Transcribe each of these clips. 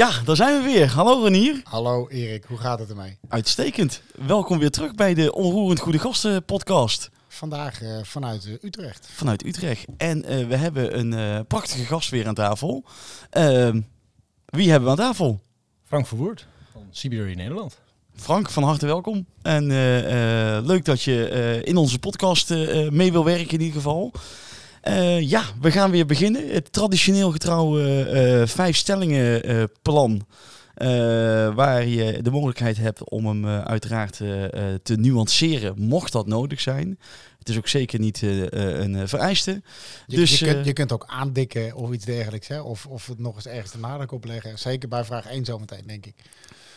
Ja, daar zijn we weer. Hallo Renier. Hallo Erik, hoe gaat het ermee? Uitstekend. Welkom weer terug bij de Onroerend Goede Gasten podcast. Vandaag uh, vanuit uh, Utrecht. Vanuit Utrecht. En uh, we hebben een prachtige gast weer aan tafel. Ehm, wie hebben we aan tafel? Frank Verwoerd van Siberia Nederland. Frank, van harte welkom. En leuk dat je in onze podcast mee wil werken in ieder geval. Uh, ja, we gaan weer beginnen. Het traditioneel getrouwe uh, vijf stellingen uh, plan. waar je de mogelijkheid hebt om hem uiteraard te nuanceren, mocht dat nodig zijn. Het is ook zeker niet een vereiste. Je, dus, je, kunt, je kunt ook aandikken of iets dergelijks. Hè? Of, of het nog eens ergens de nadruk opleggen. Zeker bij vraag 1 zometeen, denk ik.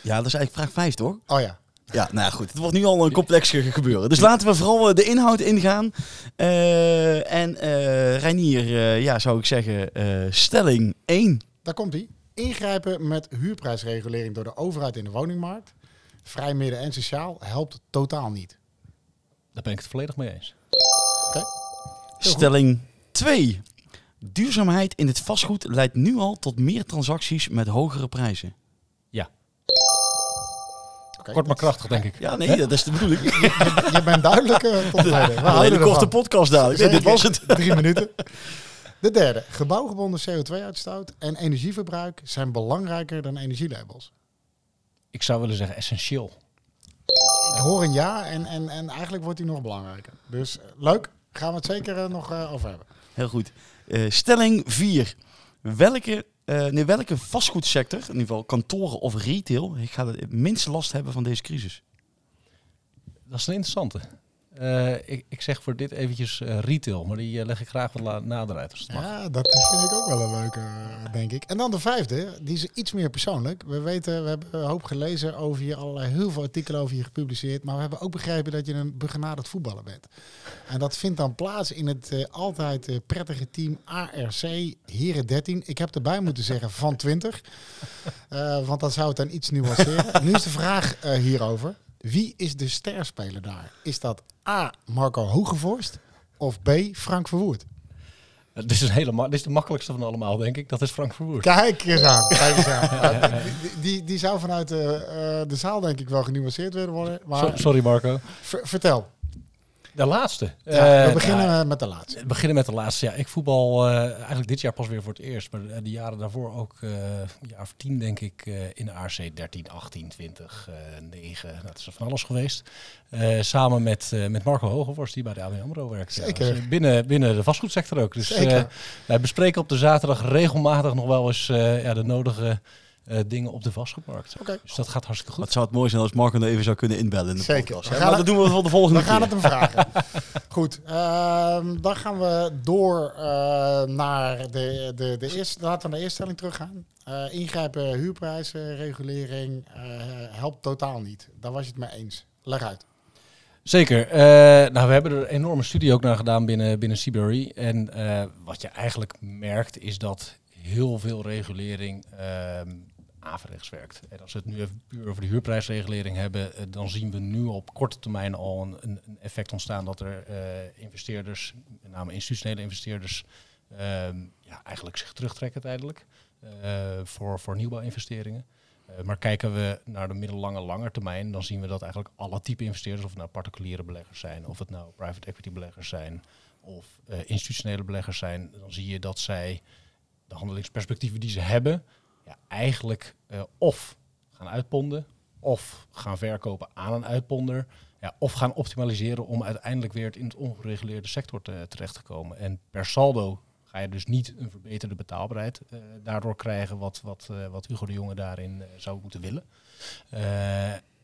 Ja, dat is eigenlijk vraag 5, toch? Oh ja. Ja, nou goed. Het wordt nu al een complex gebeuren. Dus laten we vooral eh, de inhoud ingaan. Uh, en uh, Reinier, uh, ja, zou ik zeggen, stelling 1. Daar komt hij. Ingrijpen met huurprijsregulering door de overheid in de woningmarkt. Vrij midden en sociaal helpt totaal niet. Daar ben ik het volledig mee eens. Okay. Stelling 2. Duurzaamheid in het vastgoed leidt nu al tot meer transacties met hogere prijzen. Kort maar krachtig, denk ik. Ja, nee, dat is de bedoeling. je, je, bent duidelijk. Uh, tot houden een korte podcast dadelijk. Nee, dit was het. Drie minuten. De derde. Gebouwgebonden CO2-uitstoot en energieverbruik zijn belangrijker dan energielabels. Ik zou willen zeggen essentieel. Ik hoor een ja en, en, en eigenlijk wordt die nog belangrijker. Dus uh, leuk. Gaan we het zeker uh, nog over hebben. Heel goed. stelling 4. Welke uh, in welke vastgoedsector, in ieder geval kantoren of retail, gaat het minste last hebben van deze crisis? Dat is een interessante. Uh, ik, ik, zeg voor dit eventjes uh, retail, maar die uh, leg ik graag wat nader uit. Als het mag. Ja, dat vind ik ook wel een leuke, denk ik. En dan de vijfde, die is iets meer persoonlijk. We weten, we hebben een hoop gelezen over je, allerlei heel veel artikelen over je gepubliceerd. Maar we hebben ook begrepen dat je een begenaderd voetballer bent. En dat vindt dan plaats in het altijd prettige team ARC Heren 13. Ik heb erbij moeten zeggen van 20. want dan zou het dan iets nuanceren. nu is de vraag hierover. Wie is de sterspeler daar? Is dat A. Marco Hogevorst of B. Frank Verwoerd? Dit is, een hele dit is de makkelijkste van allemaal, denk ik. Dat is Frank Verwoerd. Kijk eens aan. Kijk eens aan. Die, die, die, zou vanuit de, uh, de zaal denk ik wel genuanceerd willen worden. Maar Sorry Marco. vertel. De laatste. Ja, we uh, beginnen uh, met de laatste. We beginnen met de laatste. Ja, ik voetbal uh, eigenlijk dit jaar pas weer voor het eerst. Maar de jaren daarvoor ook een jaar of tien denk ik in de ARC 13, 18, 20, 9. Dat is er van alles geweest. samen met, met Marco Hogevorst die bij de ABN AMRO werkt. Zeker. Ja, dus binnen, binnen de vastgoedsector ook. Dus wij bespreken op de zaterdag regelmatig nog wel eens ja, de nodige uh, dingen op de vastgoedmarkt. Okay. Dus dat gaat hartstikke goed. Het zou het mooi zijn als Marco er even zou kunnen inbellen in de Zeker. podcast. Ja, dat doen we voor de volgende we keer. We gaan het hem vragen. goed, uh, dan gaan we door uh, naar de, de, de eerste, laten we naar de eerste stelling teruggaan. Uh, ingrijpen huurprijzen, regulering, helpt totaal niet. Daar was je het mee eens. Leg uit. Zeker. Uh, nou, we hebben er een enorme studie ook naar gedaan binnen, binnen CBRE. En uh, wat je eigenlijk merkt is dat heel veel regulering uh, averechts werkt. En als we het nu even puur over de huurprijsregulering hebben, uh, dan zien we nu op korte termijn al een, een effect ontstaan dat er uh, investeerders, met name institutionele investeerders, ehm, ja, eigenlijk zich terugtrekken tijdelijk voor, voor nieuwbouwinvesteringen. maar kijken we naar de middellange, lange termijn, dan zien we dat eigenlijk alle type investeerders, of het nou particuliere beleggers zijn, of het nou private equity beleggers zijn, of institutionele beleggers zijn, dan zie je dat zij de handelingsperspectieven die ze hebben, ja, eigenlijk uh, of gaan uitponden, of gaan verkopen aan een uitponder, ja, of gaan optimaliseren om uiteindelijk weer in het ongereguleerde sector te, terecht te komen. En per saldo ga je dus niet een verbeterde betaalbaarheid uh, daardoor krijgen, wat, wat, uh, wat Hugo de Jonge daarin zou moeten willen.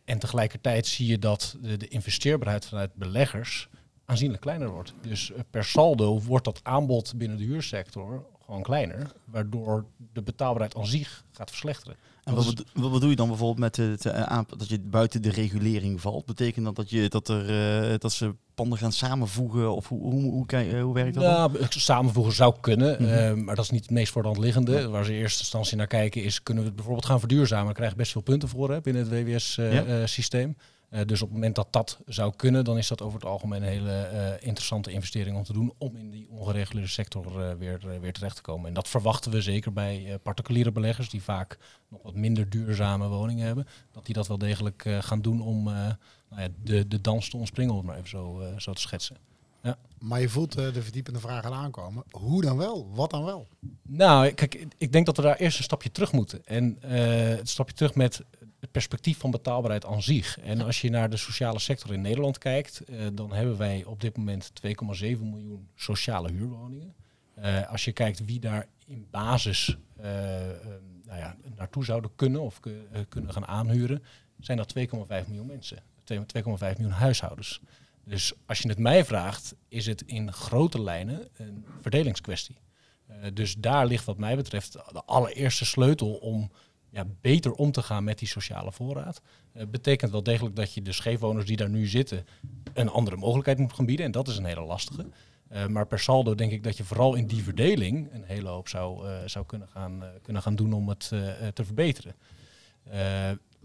en tegelijkertijd zie je dat de, de investeerbaarheid vanuit beleggers aanzienlijk kleiner wordt. Dus per saldo wordt dat aanbod binnen de huursector gewoon kleiner, waardoor de betaalbaarheid aan zich gaat verslechteren. En wat, bedo wat bedoel je dan bijvoorbeeld met het, uh, dat je buiten de regulering valt? Betekent dat dat, je, dat, er, uh, dat ze panden gaan samenvoegen? Of hoe, hoe, hoe, werkt dat? Ja, dan? samenvoegen zou kunnen, mm -hmm. uh, maar dat is niet het meest voor de hand liggende. Ja. Waar ze in eerste instantie naar kijken is, kunnen we het bijvoorbeeld gaan verduurzamen? Daar krijg je best veel punten voor hè, binnen het WWS-systeem. Ja. Uh, dus op het moment dat dat zou kunnen, dan is dat over het algemeen een hele uh, interessante investering om te doen om in die ongereguleerde sector uh, weer, weer terecht te komen. En dat verwachten we zeker bij particuliere beleggers die vaak nog wat minder duurzame woningen hebben, dat die dat wel degelijk gaan doen om nou ja, de, de dans te ontspringen, om het maar even zo, zo te schetsen. Ja. Maar je voelt de verdiepende vragen aankomen. Hoe dan wel? Wat dan wel? Nou, kijk, ik denk dat we daar eerst een stapje terug moeten. En het stapje terug met het perspectief van betaalbaarheid aan zich. En als je naar de sociale sector in Nederland kijkt, uh, dan hebben wij op dit moment 2,7 miljoen sociale huurwoningen. Uh, als je kijkt wie daar in basis uh, nou ja, naartoe zouden kunnen of kunnen gaan aanhuren, zijn dat 2,5 miljoen mensen. 2,5 miljoen huishoudens. Dus als je het mij vraagt, is het in grote lijnen een verdelingskwestie. dus daar ligt wat mij betreft de allereerste sleutel om ja, beter om te gaan met die sociale voorraad. Uh, betekent wel degelijk dat je de scheefwoners die daar nu zitten een andere mogelijkheid moet gaan bieden. En dat is een hele lastige. Uh, maar per saldo denk ik dat je vooral in die verdeling een hele hoop zou, uh, zou kunnen, gaan, kunnen gaan doen om het te verbeteren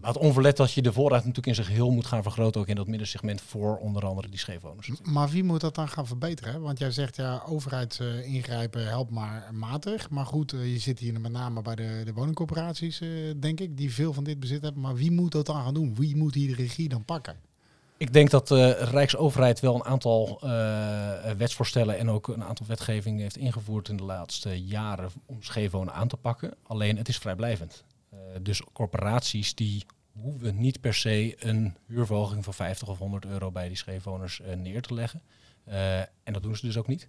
laat onverlet dat je de voorraad natuurlijk in zijn geheel moet gaan vergroten, ook in dat middensegment voor onder andere die scheefwoners. Maar wie moet dat dan gaan verbeteren? Want jij zegt ja, overheid uh, ingrijpen helpt maar matig. Maar goed, uh, je zit hier met name bij de, de woningcorporaties, uh, denk ik, die veel van dit bezit hebben. Maar wie moet dat dan gaan doen? Wie moet hier de regie dan pakken? Ik denk dat de Rijksoverheid wel een aantal wetsvoorstellen en ook een aantal wetgevingen heeft ingevoerd in de laatste jaren om scheefwonen aan te pakken. Alleen het is vrijblijvend. Eh, dus corporaties die hoeven niet per se een huurverhoging van 50 of 100 euro bij die scheefwoners uh, neer te leggen. Uh, en dat doen ze dus ook niet.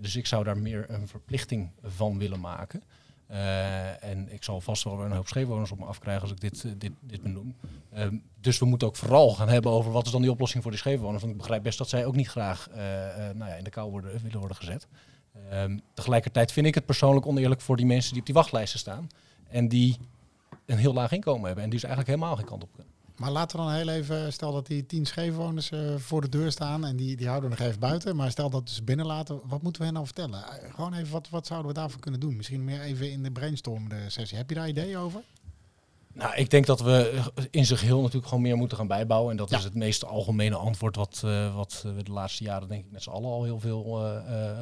dus ik zou daar meer een verplichting van willen maken. en ik zal vast wel een hoop scheefwoners op me afkrijgen als ik dit, dit, dit benoem. Ehm, dus we moeten ook vooral gaan hebben over wat is dan die oplossing voor die scheefwoners. Want ik begrijp best dat zij ook niet graag nou ja, in de kou worden, willen worden gezet. Um, tegelijkertijd vind ik het persoonlijk oneerlijk voor die mensen die op die wachtlijsten staan. En die een heel laag inkomen hebben en die dus eigenlijk helemaal geen kant op kunnen. Maar laten we dan heel even, stel dat die tien scheefwoners uh, voor de deur staan en die, die houden we nog even buiten. Maar stel dat ze binnen laten, wat moeten we hen nou vertellen? Uh, gewoon even, wat, wat zouden we daarvoor kunnen doen? Misschien meer even in de brainstormende sessie. Heb je daar ideeën over? Nou, ik denk dat we in zijn geheel natuurlijk gewoon meer moeten gaan bijbouwen. En dat is het meest algemene antwoord wat, uh, wat we de laatste jaren denk ik met z'n allen al heel veel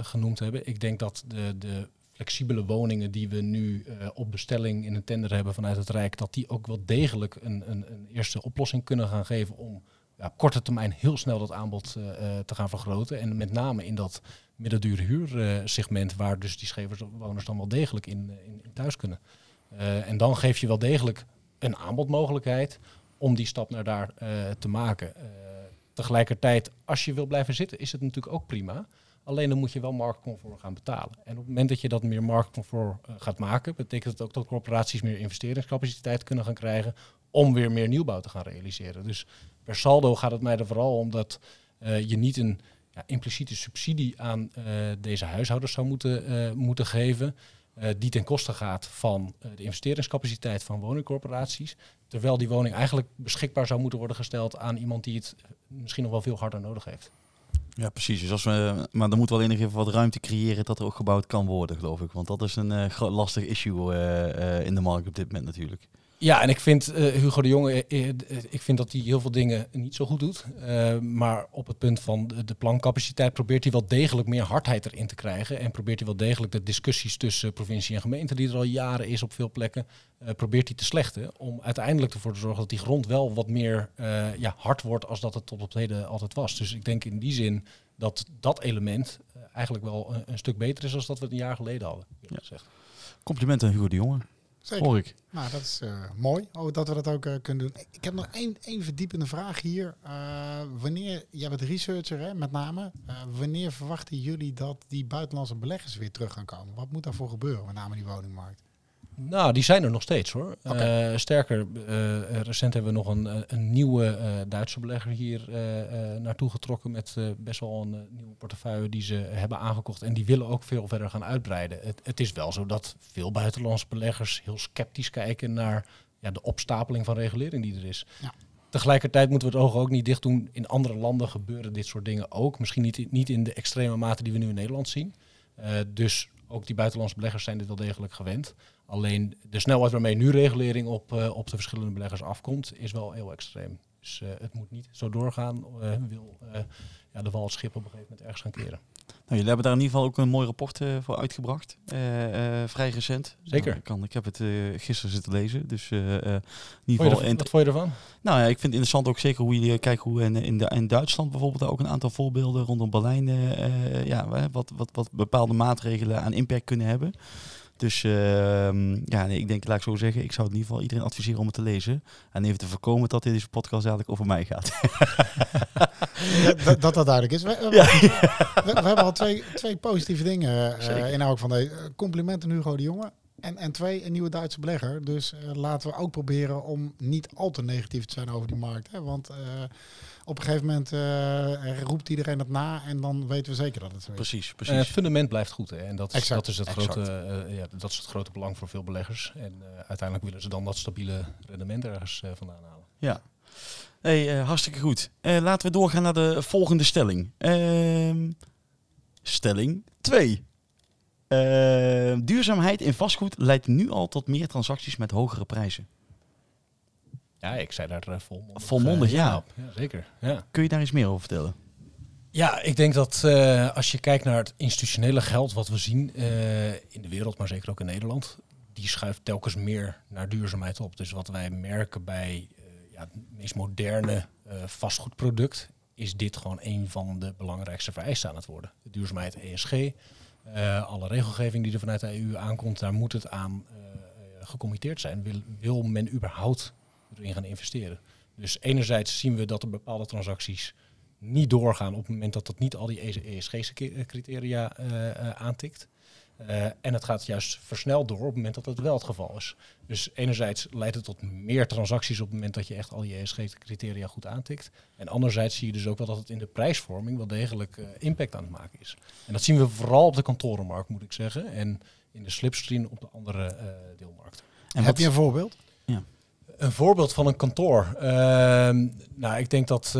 genoemd hebben. Ik denk dat de, de flexibele woningen die we nu uh, op bestelling in een tender hebben vanuit het Rijk, dat die ook wel degelijk een, een, een eerste oplossing kunnen gaan geven om ja, korte termijn heel snel dat aanbod uh, te gaan vergroten. En met name in dat middendure huursegment, waar dus die scheverswoners dan wel degelijk in, in, in thuis kunnen. en dan geef je wel degelijk een aanbodmogelijkheid om die stap naar daar te maken. tegelijkertijd, als je wil blijven zitten, is het natuurlijk ook prima. Alleen dan moet je wel marktconform gaan betalen. En op het moment dat je dat meer marktconform uh, gaat maken, betekent het ook dat corporaties meer investeringscapaciteit kunnen gaan krijgen om weer meer nieuwbouw te gaan realiseren. Dus per saldo gaat het mij er vooral om dat uh, je niet een ja, impliciete subsidie aan uh, deze huishoudens zou moeten, moeten geven. die ten koste gaat van de investeringscapaciteit van woningcorporaties. Terwijl die woning eigenlijk beschikbaar zou moeten worden gesteld aan iemand die het misschien nog wel veel harder nodig heeft. Ja, precies. Dus als we, maar dan moeten we alleen nog even wat ruimte creëren dat er ook gebouwd kan worden, geloof ik. Want dat is een uh, lastig issue uh, uh, in de markt op dit moment natuurlijk. Ja, en ik vind Hugo de Jonge, ik vind dat hij heel veel dingen niet zo goed doet. maar op het punt van de, de, plancapaciteit probeert hij wel degelijk meer hardheid erin te krijgen. En probeert hij wel degelijk de discussies tussen provincie en gemeente, die er al jaren is op veel plekken, probeert hij te slechten. Om uiteindelijk ervoor te zorgen dat die grond wel wat meer ja, hard wordt als dat het tot op heden altijd was. Dus ik denk in die zin dat dat element eigenlijk wel een, een, stuk beter is dan dat we het een jaar geleden hadden. Ja. Compliment aan Hugo de Jonge. Zeker. Hoor ik. Nou, dat is uh, mooi oh, dat we dat ook uh, kunnen doen. Ik heb nog één, één verdiepende vraag hier. Uh, wanneer, jij bent researcher hè, met name. wanneer verwachten jullie dat die buitenlandse beleggers weer terug gaan komen? Wat moet daarvoor gebeuren, met name die woningmarkt? Nou, die zijn er nog steeds hoor. Okay. Uh, sterker, uh, recent hebben we nog een, een nieuwe uh, Duitse belegger hier naartoe getrokken met best wel een nieuwe portefeuille die ze hebben aangekocht. En die willen ook veel verder gaan uitbreiden. Het, het is wel zo dat veel buitenlandse beleggers heel sceptisch kijken naar ja, de opstapeling van regulering die er is. Ja. Tegelijkertijd moeten we het oog ook niet dicht doen. In andere landen gebeuren dit soort dingen ook. Misschien niet, niet in de extreme mate die we nu in Nederland zien. dus ook die buitenlandse beleggers zijn dit wel degelijk gewend. Alleen de snelheid waarmee nu regulering op, uh, op de verschillende beleggers afkomt, is wel heel extreem. Dus eh, het moet niet zo doorgaan. eh, wil eh, ja, de wal het schip op een gegeven moment ergens gaan keren. Nou, jullie hebben daar in ieder geval ook een mooi rapport voor uitgebracht. Vrij recent. Zeker. Nou, ik, kan, ik heb het gisteren zitten lezen. Dus in ieder geval... wat vond je ervan? nou ja, ik vind het interessant ook zeker hoe je kijkt hoe in, in, de, in Duitsland bijvoorbeeld ook een aantal voorbeelden rondom Berlijn. ja, wat, wat, wat bepaalde maatregelen aan impact kunnen hebben. Dus ehm, ja, nee, ik denk, laat ik zo zeggen, ik zou in ieder geval iedereen adviseren om het te lezen. En even te voorkomen dat deze podcast eigenlijk over mij gaat. Ja, dat, dat dat duidelijk is. We, we, we- we hebben al twee, twee positieve dingen Zeker. in elk van deze. Eh, Complimenten Hugo de Jonge. En, en twee, een nieuwe Duitse belegger. Dus eh, laten we ook proberen om niet al te negatief te zijn over die markt. Hè? Want eh, op een gegeven moment eh, roept iedereen het na en dan weten we zeker dat het zo is. precies, precies. het fundament blijft goed. Hè? En dat, is- Exact, dat, is het exact. grote, eh, ja, dat is het grote belang voor veel beleggers. En eh, uiteindelijk willen ze dan dat stabiele rendement ergens vandaan halen. Ja. Hey, eh, hartstikke goed. Eh, laten we doorgaan naar de volgende stelling. Ehm, stelling 2. Duurzaamheid in vastgoed leidt nu al tot meer transacties met hogere prijzen. Ja, ik zei daar eh, volmondig, Volmondig, eh, ja. op. ja. Zeker. Ja. Kun je daar iets meer over vertellen? Ja, ik denk dat eh, als je kijkt naar het institutionele geld wat we zien eh, in de wereld, maar zeker ook in Nederland, die schuift telkens meer naar duurzaamheid op. Dus wat wij merken bij eh, ja, het meest moderne eh, vastgoedproduct, is dit gewoon een van de belangrijkste vereisten aan het worden. De duurzaamheid ESG, eh, alle regelgeving die er vanuit de EU aankomt, daar moet het aan eh, eh, gecommitteerd zijn. Wil, men überhaupt erin gaan investeren? Dus enerzijds zien we dat er bepaalde transacties niet doorgaan op het moment dat dat niet al die ESG-criteria eh, eh, aantikt. Eh, en het gaat juist versneld door op het moment dat dat wel het geval is. Dus enerzijds leidt het tot meer transacties op het moment dat je echt al die ESG-criteria goed aantikt. En anderzijds zie je dus ook wel dat het in de prijsvorming wel degelijk eh, impact aan het maken is. En dat zien we vooral op de kantorenmarkt, moet ik zeggen. En in de slipstream op de andere eh, deelmarkten. En Heb je een voorbeeld? Een voorbeeld van een kantoor. Ehm, nou, ik denk dat eh,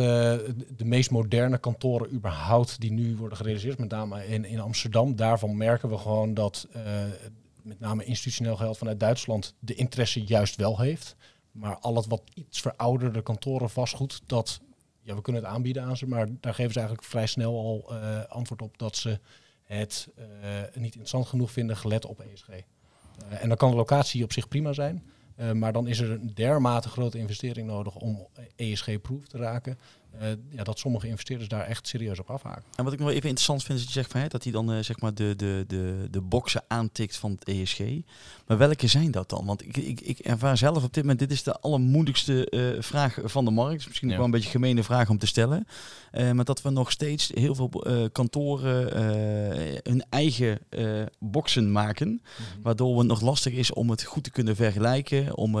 de meest moderne kantoren überhaupt die nu worden gerealiseerd, met name in, in Amsterdam, daarvan merken we gewoon dat eh, met name institutioneel geld vanuit Duitsland de interesse juist wel heeft. Maar al het wat iets verouderde kantoren vastgoed, dat ja, we kunnen het aanbieden aan ze, maar daar geven ze eigenlijk vrij snel al eh, antwoord op dat ze het niet interessant genoeg vinden gelet op ESG. En dan kan de locatie op zich prima zijn. Uh, maar dan is er een dermate grote investering nodig om ESG-proof te raken. Uh, ja, dat sommige investeerders daar echt serieus op afhaken. En wat ik nog even interessant vind, is dat je zegt van, hè, dat hij dan uh, zeg maar de, de, de, de boxen aantikt van het ESG. Maar welke zijn dat dan? Want ik, ik, ik ervaar zelf op dit moment, dit is de allermoeilijkste uh, vraag van de markt. Misschien ja. wel een beetje een gemene vraag om te stellen. Maar dat we nog steeds heel veel kantoren hun eigen boxen maken. Mm -hmm. Waardoor het nog lastig is om het goed te kunnen vergelijken. Om,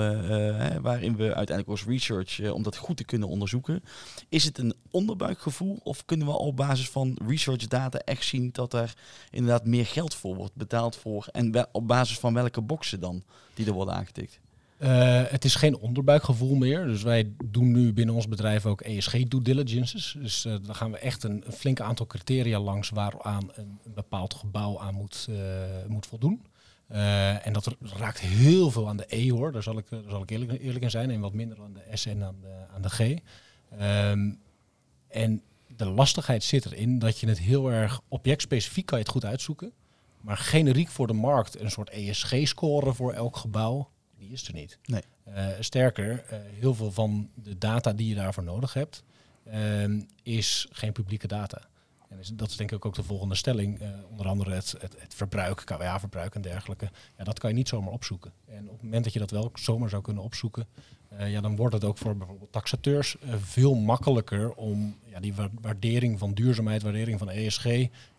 waarin we uiteindelijk als research, om dat goed te kunnen onderzoeken. Is het een onderbuikgevoel of kunnen we op basis van research data echt zien dat er inderdaad meer geld voor wordt betaald voor? En op basis van welke boxen dan die er worden aangetikt? Uh, het is geen onderbuikgevoel meer. Dus wij doen nu binnen ons bedrijf ook ESG due diligences. Dus uh, dan gaan we echt een, flink aantal criteria langs waaraan een, een bepaald gebouw aan moet, uh, moet voldoen. En dat raakt heel veel aan de E hoor, daar zal ik, zal ik eerlijk, eerlijk in zijn. En wat minder aan de S en aan de, aan de G. Um, en de lastigheid zit erin dat je het heel erg objectspecifiek kan je het goed uitzoeken. Maar generiek voor de markt een soort ESG-score voor elk gebouw, die is er niet. Nee. Uh, sterker, uh, heel veel van de data die je daarvoor nodig hebt, uh, is geen publieke data. En dat is denk ik ook de volgende stelling. Uh, onder andere het, het, verbruik, KWA-verbruik en dergelijke. Ja, dat kan je niet zomaar opzoeken. En op het moment dat je dat wel zomaar zou kunnen opzoeken, uh, ja, dan wordt het ook voor bijvoorbeeld taxateurs uh, veel makkelijker om ja, die waardering van duurzaamheid, waardering van ESG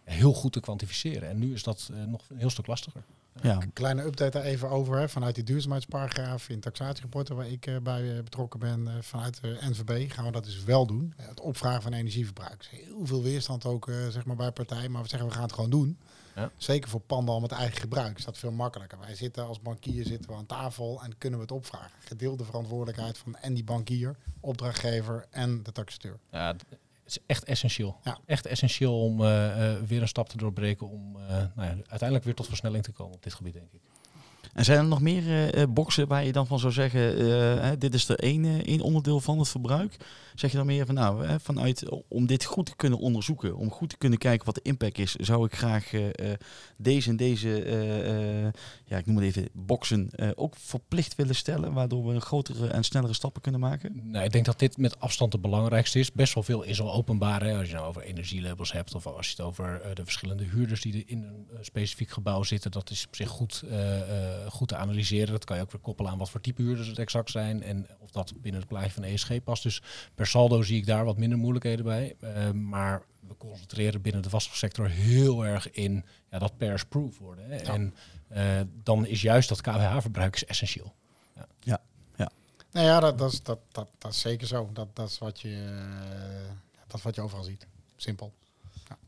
heel goed te kwantificeren. En nu is dat nog een heel stuk lastiger. Ja. Een kleine update daar even over. Hè. Vanuit die duurzaamheidsparagraaf in taxatierapporten waar ik uh, bij uh, betrokken ben, uh, vanuit de NVB, gaan we dat dus wel doen. het opvragen van energieverbruik. Dus heel veel weerstand ook zeg maar bij partijen, maar we zeggen we gaan het gewoon doen. Ja. Zeker voor panden al met eigen gebruik is dat veel makkelijker. Wij zitten als bankier zitten we aan tafel en kunnen we het opvragen. Gedeelde verantwoordelijkheid van en die bankier, opdrachtgever en de taxateur. Ja, het is echt essentieel. Ja. Echt essentieel om uh, uh, weer een stap te doorbreken om uh, nou ja, uiteindelijk weer tot versnelling te komen op dit gebied, denk ik. En zijn er nog meer eh, eh, boxen waar je dan van zou zeggen, eh, dit is er één, onderdeel van het verbruik? Zeg je dan meer van, nou, vanuit, om dit goed te kunnen onderzoeken, om goed te kunnen kijken wat de impact is, zou ik graag deze en deze, ja, ik noem het even, boxen ook verplicht willen stellen, waardoor we grotere en snellere stappen kunnen maken? Nou, ik denk dat dit met afstand het belangrijkste is. Best wel veel is al openbaar. Hè? Als je nou over energielabels hebt of als je het over de verschillende huurders die er in een specifiek gebouw zitten. Dat is op zich goed, goed te analyseren. Dat kan je ook weer koppelen aan wat voor type huurders het exact zijn. En of dat binnen het plaatje van ESG past. Dus per saldo zie ik daar wat minder moeilijkheden bij. Eh, maar we concentreren binnen de vastgoedsector heel erg in ja, dat pairs proof worden. Hè? En eh, dan is juist dat KWH-verbruik is essentieel. Nou ja, dat, dat, is, dat, dat, dat is zeker zo. Dat, dat, is wat je, eh, dat is wat je overal ziet. Simpel. Ja.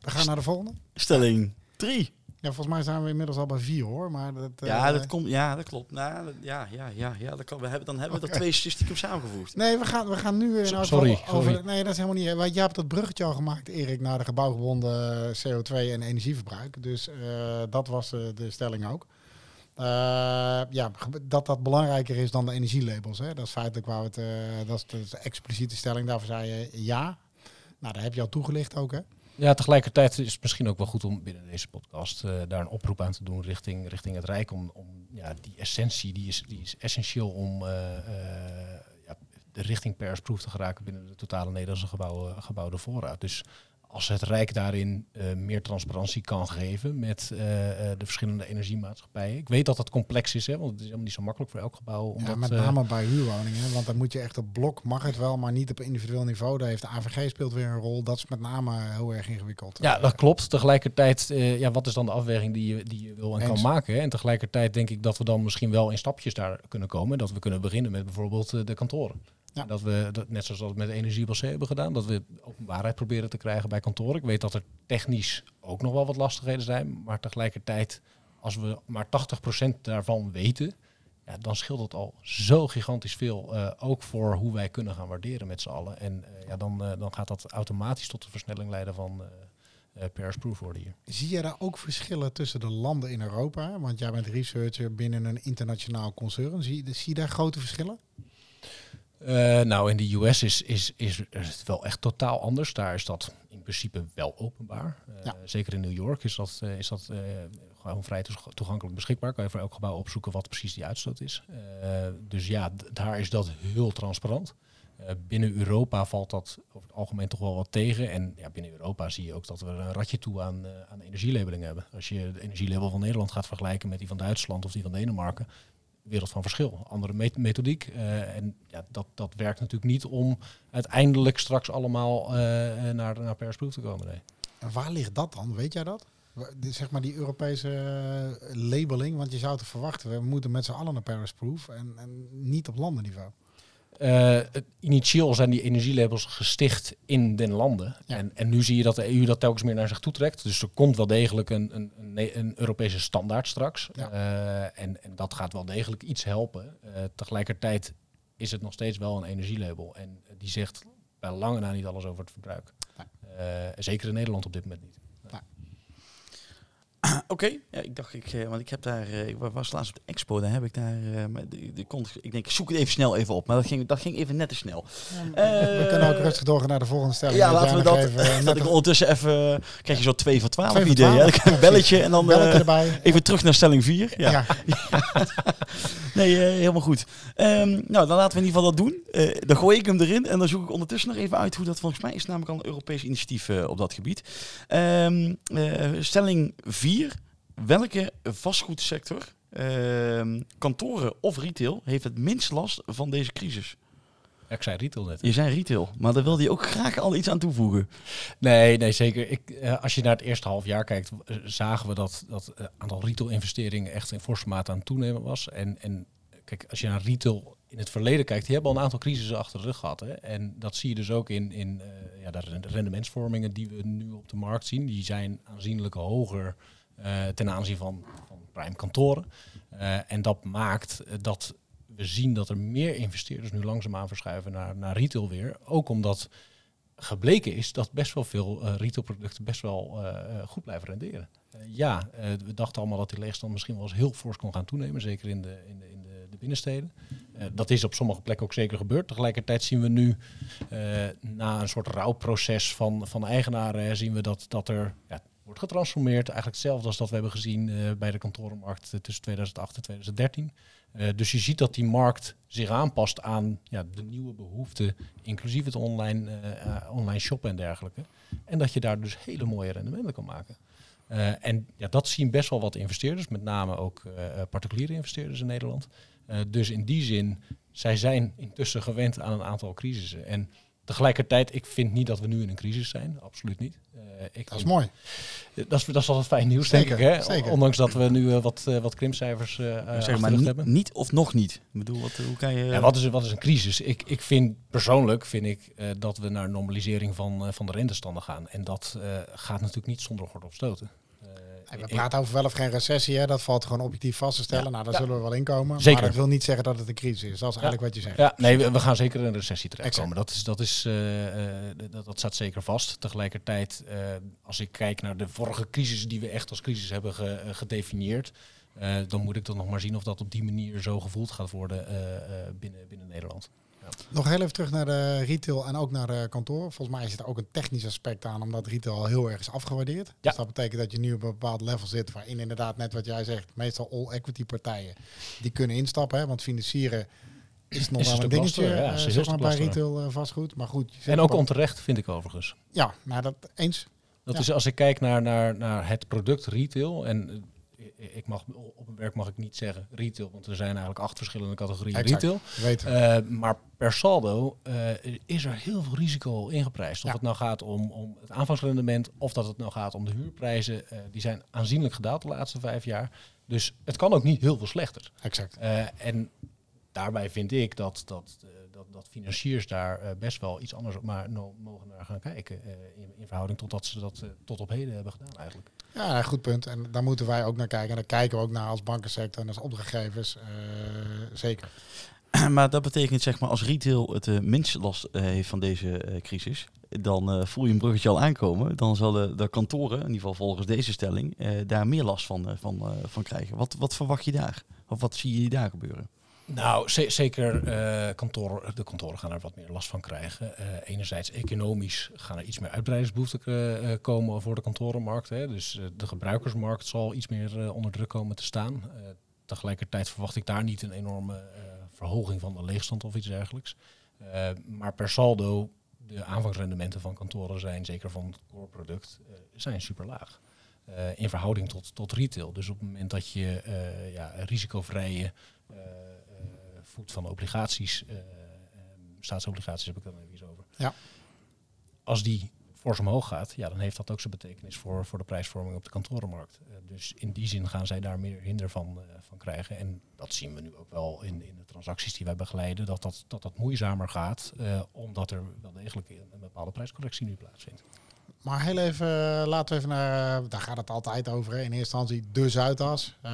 We gaan naar de volgende. Stelling 3. Ja, volgens mij zijn we inmiddels al bij vier hoor. Maar dat, Ja, eh, dat komt, ja, dat klopt. Nou, dat- ja, ja, ja, ja, dat kan, we hebben, dan hebben we er twee statistieken samengevoegd. Nee, we gaan, we gaan nu... eh, So- sorry, over- over- sorry. nee, dat is helemaal niet... Want jij hebt dat bruggetje al gemaakt, Erik, naar de gebouwgebonden CO2 en energieverbruik. Dus eh, dat was eh, de stelling ook. Eh, ja, dat dat belangrijker is dan de energielabels. Hè? Dat is feitelijk waar we het... eh, dat, is, dat is de expliciete stelling. Daarvoor zei je ja. Nou, daar heb je al toegelicht ook, hè? Ja, tegelijkertijd is het misschien ook wel goed om binnen deze podcast eh, daar een oproep aan te doen richting, richting het Rijk. Om, om ja, die essentie, die is, die is essentieel om eh, eh, ja, de richting persproof te geraken binnen de totale Nederlandse gebouwen, gebouwde voorraad. Dus als het Rijk daarin eh, meer transparantie kan geven met eh, eh, de verschillende energiemaatschappijen. Ik weet dat dat complex is, hè, want het is helemaal niet zo makkelijk voor elk gebouw. Ja, met name bij huurwoningen. Want dan moet je echt op blok, mag het wel, maar niet op individueel niveau. Daar heeft de AVG speelt weer een rol. Dat is met name heel erg ingewikkeld. Ja, dat klopt. Tegelijkertijd, ja, wat is dan de afweging die je, die je wil en Eens. kan maken? Hè? En tegelijkertijd denk ik dat we dan misschien wel in stapjes daar kunnen komen. Dat we kunnen beginnen met bijvoorbeeld de kantoren. Ja. Dat we, dat, net zoals we dat met Energie C hebben gedaan, dat we openbaarheid proberen te krijgen bij kantoren. Ik weet dat er technisch ook nog wel wat lastigheden zijn. Maar tegelijkertijd, als we maar 80% daarvan weten, ja, dan scheelt het al zo gigantisch veel. eh, ook voor hoe wij kunnen gaan waarderen met z'n allen. En eh, ja, dan, eh, dan gaat dat automatisch tot de versnelling leiden van eh, pairs proof worden hier. Zie je daar ook verschillen tussen de landen in Europa? Want jij bent researcher binnen een internationaal concern. Zie, zie je daar grote verschillen? Eh, nou, in de US is, is, is het wel echt totaal anders. Daar is dat in principe wel openbaar. Eh, Ja. Zeker in New York is dat, eh, is dat gewoon vrij toeg- toegankelijk beschikbaar. Kan je voor elk gebouw opzoeken wat precies die uitstoot is. Dus ja, daar is dat heel transparant. Binnen Europa valt dat over het algemeen toch wel wat tegen. En ja, binnen Europa zie je ook dat we een ratje toe aan, aan energielabeling hebben. Als je de energielabel van Nederland gaat vergelijken met die van Duitsland of die van Denemarken, wereld van verschil. Andere met- methodiek. eh, en ja, dat, dat werkt natuurlijk niet om uiteindelijk straks allemaal eh, naar, naar persproof te komen. Nee. En waar ligt dat dan? Weet jij dat? Zeg maar die Europese labeling. Want je zou het verwachten. We moeten met z'n allen naar Paris Proof. En, en niet op landenniveau. Eh, initieel zijn die energielabels gesticht in den landen. Ja. En, en nu zie je dat de EU dat telkens meer naar zich toe trekt. Dus er komt wel degelijk een, een, een, Europese standaard straks. Ja. Eh, en, en dat gaat wel degelijk iets helpen. Eh, tegelijkertijd is het nog steeds wel een energielabel. En die zegt bij lange na niet alles over het verbruik. Zeker in Nederland op dit moment niet. Oké, ja, ik dacht, ik, eh, want ik heb daar, eh, ik was laatst op de expo, daar heb ik daar, eh, maar die, die kon, ik denk, ik zoek het even snel even op, maar dat ging, dat ging even net te snel. we kunnen ook rustig doorgaan naar de volgende stelling. Ja, laten we dat, even, eh, dat ik ondertussen even, krijg je zo 2 voor 12 Twee voor idee, hè? 12. Dan krijg ik een belletje en dan belletje eh, erbij. even terug naar stelling 4. Ja. Ja. Nee, helemaal goed. Ehm, nou, dan laten we in ieder geval dat doen. Eh, dan gooi ik hem erin en dan zoek ik ondertussen nog even uit hoe dat volgens mij is. Namelijk al een Europees initiatief eh, op dat gebied. Ehm, eh, stelling 4. Welke vastgoedsector, ehm, kantoren of retail, heeft het minst last van deze crisis? Ik zei retail net. Je zei retail, maar daar wilde je ook graag al iets aan toevoegen. Nee, nee, zeker. Ik, eh, als je naar het eerste half jaar kijkt, zagen we dat dat eh, aantal retail-investeringen echt in forse mate aan het toenemen was. En, en kijk, als je naar retail in het verleden kijkt, die hebben al een aantal crisissen achter de rug gehad. Hè? En dat zie je dus ook in, in eh, ja, de rende- rendementsvormingen die we nu op de markt zien. Die zijn aanzienlijk hoger ten aanzien van, van prime kantoren. Eh, en dat maakt eh, dat we zien dat er meer investeerders nu langzaamaan verschuiven naar, naar retail weer. Ook omdat gebleken is dat best wel veel eh, retailproducten best wel eh, eh, goed blijven renderen. ja, we dachten allemaal dat die leegstand misschien wel eens heel fors kon gaan toenemen, zeker in de, in de, in de, de binnensteden. Dat is op sommige plekken ook zeker gebeurd. Tegelijkertijd zien we nu, na een soort rouwproces van, van eigenaren, zien we dat, dat er ja, wordt getransformeerd. Eigenlijk hetzelfde als dat we hebben gezien bij de kantorenmarkt tussen 2008 en 2013. dus je ziet dat die markt zich aanpast aan ja, de nieuwe behoeften, inclusief het online, online shoppen en dergelijke. En dat je daar dus hele mooie rendementen kan maken. En ja, dat zien best wel wat investeerders, met name ook particuliere investeerders in Nederland. Dus in die zin, zij zijn intussen gewend aan een aantal crisissen. En tegelijkertijd, ik vind niet dat we nu in een crisis zijn, absoluut niet. ik dat is mooi. Dat is, dat is altijd fijn nieuws, zeker, denk ik. Hè? Zeker. Ondanks dat we nu wat, wat krimpcijfers zeg maar niet, hebben. Niet of nog niet? Ik bedoel, wat, hoe kan je... Ja, wat, is, wat is een crisis? Ik, ik vind persoonlijk vind ik, dat we naar normalisering van, van de rentestanden gaan. En dat gaat natuurlijk niet zonder gordel stoten. We praten over wel of geen recessie, hè? dat valt gewoon objectief vast te stellen. Nou, daar zullen we wel inkomen. Zeker. Maar dat wil niet zeggen dat het een crisis is. Dat is eigenlijk wat je zegt. Ja, nee, we, gaan zeker in een recessie terechtkomen. Dat, is, dat, is, uh, dat, dat staat zeker vast. Tegelijkertijd, uh, als ik kijk naar de vorige crisis die we echt als crisis hebben ge, gedefinieerd, dan moet ik dan nog maar zien of dat op die manier zo gevoeld gaat worden binnen, binnen Nederland. Nog heel even terug naar de retail en ook naar de kantoor. Volgens mij zit er ook een technisch aspect aan, omdat retail al heel erg is afgewaardeerd. Ja. Dus dat betekent dat je nu op een bepaald level zit waarin inderdaad net wat jij zegt, meestal all equity partijen die kunnen instappen. Hè, want financieren is nog wel een dingetje ja, uh, zeg maar, bij retail uh, vastgoed. Maar goed. En ook onterecht vind ik overigens. Ja, nou dat eens. Dat is als ik kijk naar, naar, naar het product retail en ik mag op een werk mag ik niet zeggen retail, want er zijn eigenlijk acht verschillende categorieën retail. Uh, maar per saldo uh, is er heel veel risico ingeprijsd. Of het nou gaat om, om het aanvangsrendement of dat het nou gaat om de huurprijzen. Uh, die zijn aanzienlijk gedaald de laatste vijf jaar. Dus het kan ook niet heel veel slechter. Exact. en daarbij vind ik dat, dat, dat, dat financiers daar best wel iets anders op maar mogen naar gaan kijken. in, in, verhouding tot dat ze dat tot op heden hebben gedaan eigenlijk. Ja, goed punt. En daar moeten wij ook naar kijken. En daar kijken we ook naar als bankensector en als opdrachtgevers. Uh, zeker. Maar dat betekent zeg maar als retail het uh, minst last uh, heeft van deze crisis, dan voel je een bruggetje al aankomen. Dan zullen de kantoren, in ieder geval volgens deze stelling, daar meer last van, van, van krijgen. Wat, wat verwacht je daar? Of wat zie je daar gebeuren? Nou, zeker uh, de kantoren gaan er wat meer last van krijgen. Uh, enerzijds economisch gaan er iets meer uitbreidingsbehoeften uh, komen voor de kantorenmarkt. Hè. Dus de gebruikersmarkt zal iets meer onder druk komen te staan. tegelijkertijd verwacht ik daar niet een enorme verhoging van de leegstand of iets dergelijks. maar per saldo, de aanvangsrendementen van kantoren zijn, zeker van het core product, zijn super laag. in verhouding tot, tot retail. Dus op het moment dat je ja, risicovrije voet van obligaties, uh, staatsobligaties heb ik dan even over. Ja. Als die fors omhoog gaat, ja, dan heeft dat ook zijn betekenis voor, voor de prijsvorming op de kantorenmarkt. Uh, dus in die zin gaan zij daar meer hinder van, uh, van krijgen. En dat zien we nu ook wel in, in de transacties die wij begeleiden, dat dat, dat, dat moeizamer gaat, omdat er wel degelijk een bepaalde prijscorrectie nu plaatsvindt. Maar heel even, eh, laten we even naar, eh, daar gaat het altijd over. Hè. In eerste instantie de Zuidas. Uh,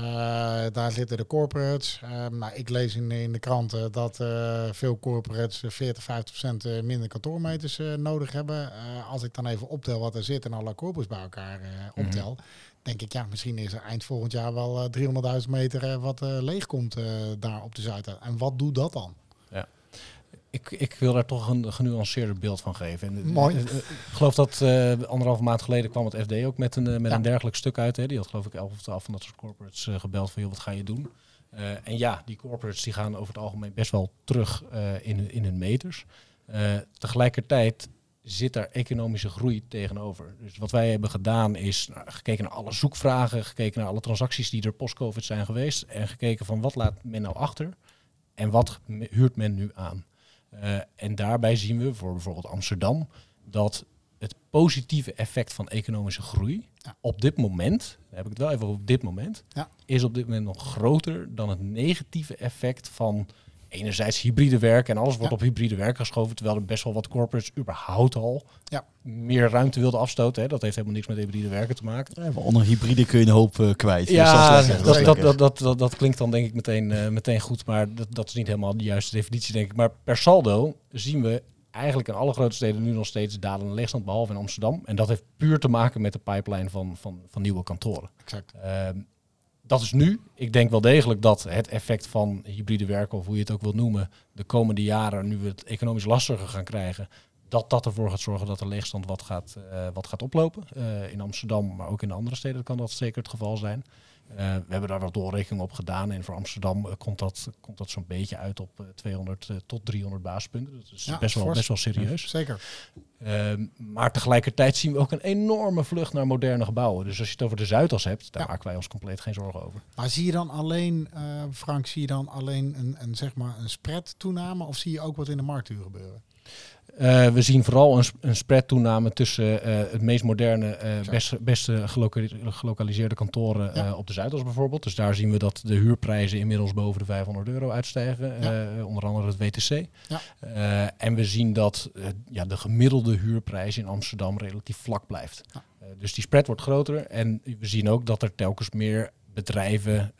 daar zitten de corporates. Uh, nou, ik lees in, in de kranten dat uh, veel corporates 40, 50 procent minder kantoormeters nodig hebben. als ik dan even optel wat er zit en alle corporates bij elkaar optel, mm denk ik, ja, misschien is er eind volgend jaar wel 300.000 meter wat leeg komt daar op de Zuidas. En wat doet dat dan? Ik, ik wil daar toch een genuanceerder beeld van geven. En, eh, Mooi. Eh, ik geloof dat uh, anderhalve maand geleden kwam het FD ook met een, met een dergelijk stuk uit. Hè. Die had geloof ik elf of twaalf van dat soort corporates gebeld van, joh, wat ga je doen? en ja, die corporates die gaan over het algemeen best wel terug in, in hun meters. tegelijkertijd zit daar economische groei tegenover. Dus wat wij hebben gedaan is nou, gekeken naar alle zoekvragen, gekeken naar alle transacties die er post-COVID zijn geweest en gekeken van wat laat men nou achter en wat huurt men nu aan. Uh, en daarbij zien we voor bijvoorbeeld Amsterdam dat het positieve effect van economische groei op dit moment, daar heb ik het wel even op dit moment, ja. is op dit moment nog groter dan het negatieve effect van enerzijds hybride werk en alles wordt op hybride werk geschoven, terwijl er best wel wat corporates überhaupt al ja. meer ruimte wilden afstoten. Hè. Dat heeft helemaal niks met hybride werken te maken. Ja, onder hybride kun je een hoop uh, kwijt. Ja, dus dat, dat, dat, dat, dat, dat, klinkt dan denk ik meteen, uh, meteen goed, maar dat, dat is niet helemaal de juiste definitie denk ik. Maar per saldo zien we eigenlijk in alle grote steden nu nog steeds dalende leegstand, behalve in Amsterdam. En dat heeft puur te maken met de pipeline van, van, van nieuwe kantoren. Exact. Ehm, dat is nu. Ik denk wel degelijk dat het effect van hybride werken, of hoe je het ook wilt noemen, de komende jaren, nu we het economisch lastiger gaan krijgen, dat dat ervoor gaat zorgen dat de leegstand wat gaat, eh, wat gaat oplopen. Eh, in Amsterdam, maar ook in de andere steden kan dat zeker het geval zijn. Eh, we hebben daar wat doorrekening op gedaan. En voor Amsterdam eh, komt dat, komt dat zo'n beetje uit op eh, 200 eh, tot 300 basispunten. Dat is Ja, best, wel, best wel serieus. Zeker. Ehm, maar tegelijkertijd zien we ook een enorme vlucht naar moderne gebouwen. Dus als je het over de Zuidas hebt, daar Ja. maken wij ons compleet geen zorgen over. Maar zie je dan alleen, Frank, zie je dan alleen een, een, zeg maar een spread toename of zie je ook wat in de marktuur gebeuren? Eh, we zien vooral een, een spread toename tussen eh, het meest moderne, eh, beste, beste geloka- gelokaliseerde kantoren Ja. op de Zuidas bijvoorbeeld. Dus daar zien we dat de huurprijzen inmiddels boven de 500 euro uitstijgen. onder andere het WTC. Ja. En we zien dat ja, de gemiddelde huurprijs in Amsterdam relatief vlak blijft. Dus die spread wordt groter. En we zien ook dat er telkens meer bedrijven,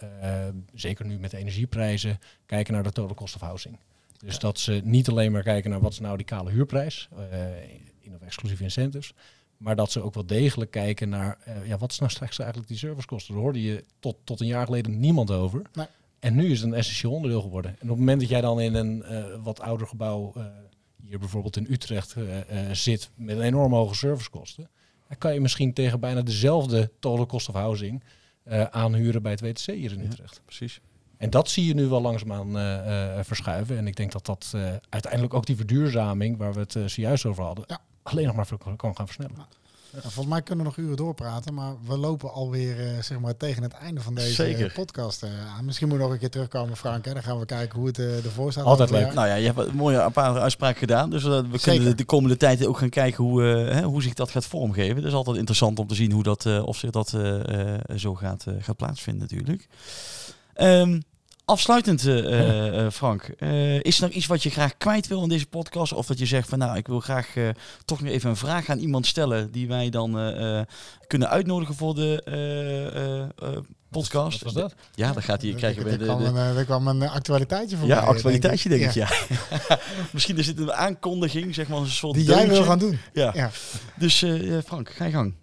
zeker nu met de energieprijzen, kijken naar de total cost of housing. Dus Ja. dat ze niet alleen maar kijken naar wat is nou die kale huurprijs, eh, in of exclusieve incentives, maar dat ze ook wel degelijk kijken naar eh, ja, wat is nou straks eigenlijk die servicekosten. Daar hoorde je tot, tot een jaar geleden niemand over. Nee. En nu is het een essentieel onderdeel geworden. En op het moment dat jij dan in een eh, wat ouder gebouw, eh, hier bijvoorbeeld in Utrecht, eh, eh, zit met een enorm hoge servicekosten, dan kan je misschien tegen bijna dezelfde total cost of housing eh, aanhuren bij het WTC hier in Ja. Utrecht. Precies. En dat zie je nu wel langzaamaan eh, eh, verschuiven. En ik denk dat dat eh, uiteindelijk ook die verduurzaming, waar we het eh, zojuist over hadden, Ja. alleen nog maar kan gaan versnellen. Volgens mij kunnen we nog uren doorpraten, maar we lopen alweer eh, zeg maar, tegen het einde van deze Zeker. podcast eh, aan. Misschien moet je nog een keer terugkomen, Frank. Hè? Dan gaan we kijken hoe het eh, ervoor staat. Altijd leuk. Nou ja, je hebt een mooie een paar uitspraken gedaan. Dus we Zeker. kunnen de, de komende tijd ook gaan kijken hoe, eh, hè, hoe zich dat gaat vormgeven. Het is altijd interessant om te zien hoe dat, eh, of zich dat eh, eh, zo gaat, eh, gaat plaatsvinden natuurlijk. Ehm, afsluitend, eh, eh, eh, Frank. eh, is er nog iets wat je graag kwijt wil in deze podcast? Of dat je zegt van nou, ik wil graag eh, toch nog even een vraag aan iemand stellen die wij dan eh, eh, kunnen uitnodigen voor de eh, eh, eh, podcast. Wat was dat? Ja, dan gaat hij, Er- krijgen we er de, kwam de, een, er kwam een actualiteitje voor ja, mij, actualiteitje denk ik, Ja. ja. Misschien is het een aankondiging, zeg maar een soort Die jij wil gaan doen. Ja. Ja. Dus eh, Frank, ga je gang.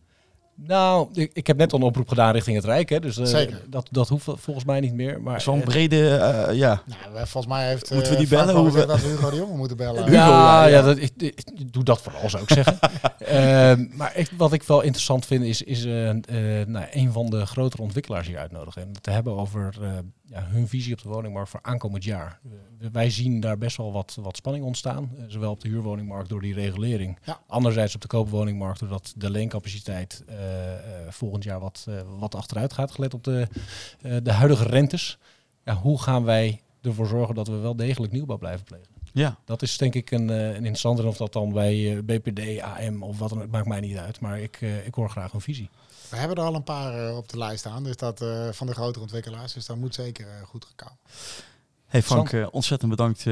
Nou, ik, ik heb net al een oproep gedaan richting het Rijk. Hè, dus eh, Zeker. Dat, dat hoeft volgens mij niet meer. Maar, Zo'n eh, brede, eh, ja. Nou, volgens mij heeft Moeten we die bellen? Hoe we- dat we Hugo de Jonge moeten bellen. Hugo, ja, ja, dat, ik, ik- ik doe dat vooral, zou ik zeggen. Ehm, maar ik, wat ik wel interessant vind, is, is eh, eh, nou, een van de grotere ontwikkelaars hier uitnodigen. En het te hebben over eh, ja, hun visie op de woningmarkt voor aankomend jaar. Wij zien daar best wel wat, wat spanning ontstaan. eh, zowel op de huurwoningmarkt door die regulering. Ja. Anderzijds op de koopwoningmarkt doordat de leencapaciteit eh, eh, volgend jaar wat, wat achteruit gaat, gelet op de, de huidige rentes. Ja, hoe gaan wij ervoor zorgen dat we wel degelijk nieuwbouw blijven plegen? Ja, Dat is denk ik een, een interessante. Of dat dan bij BPD, AM of wat dan ook, het maakt mij niet uit. Maar ik, ik hoor graag een visie. We hebben er al een paar eh, op de lijst staan, dus dat eh, van de grotere ontwikkelaars. Dus dat moet zeker eh, goed gekomen. hey Frank, eh, ontzettend bedankt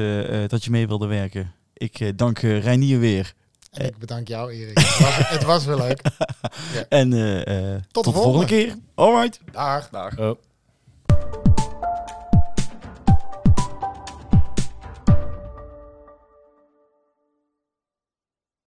dat je mee wilde werken. Ik eh, dank Reinier weer. En Eh. ik bedank jou, Erik. Het was, het was weer leuk. En tot, de de volgende volgende. keer. Alright. Dag. Dag. Oh.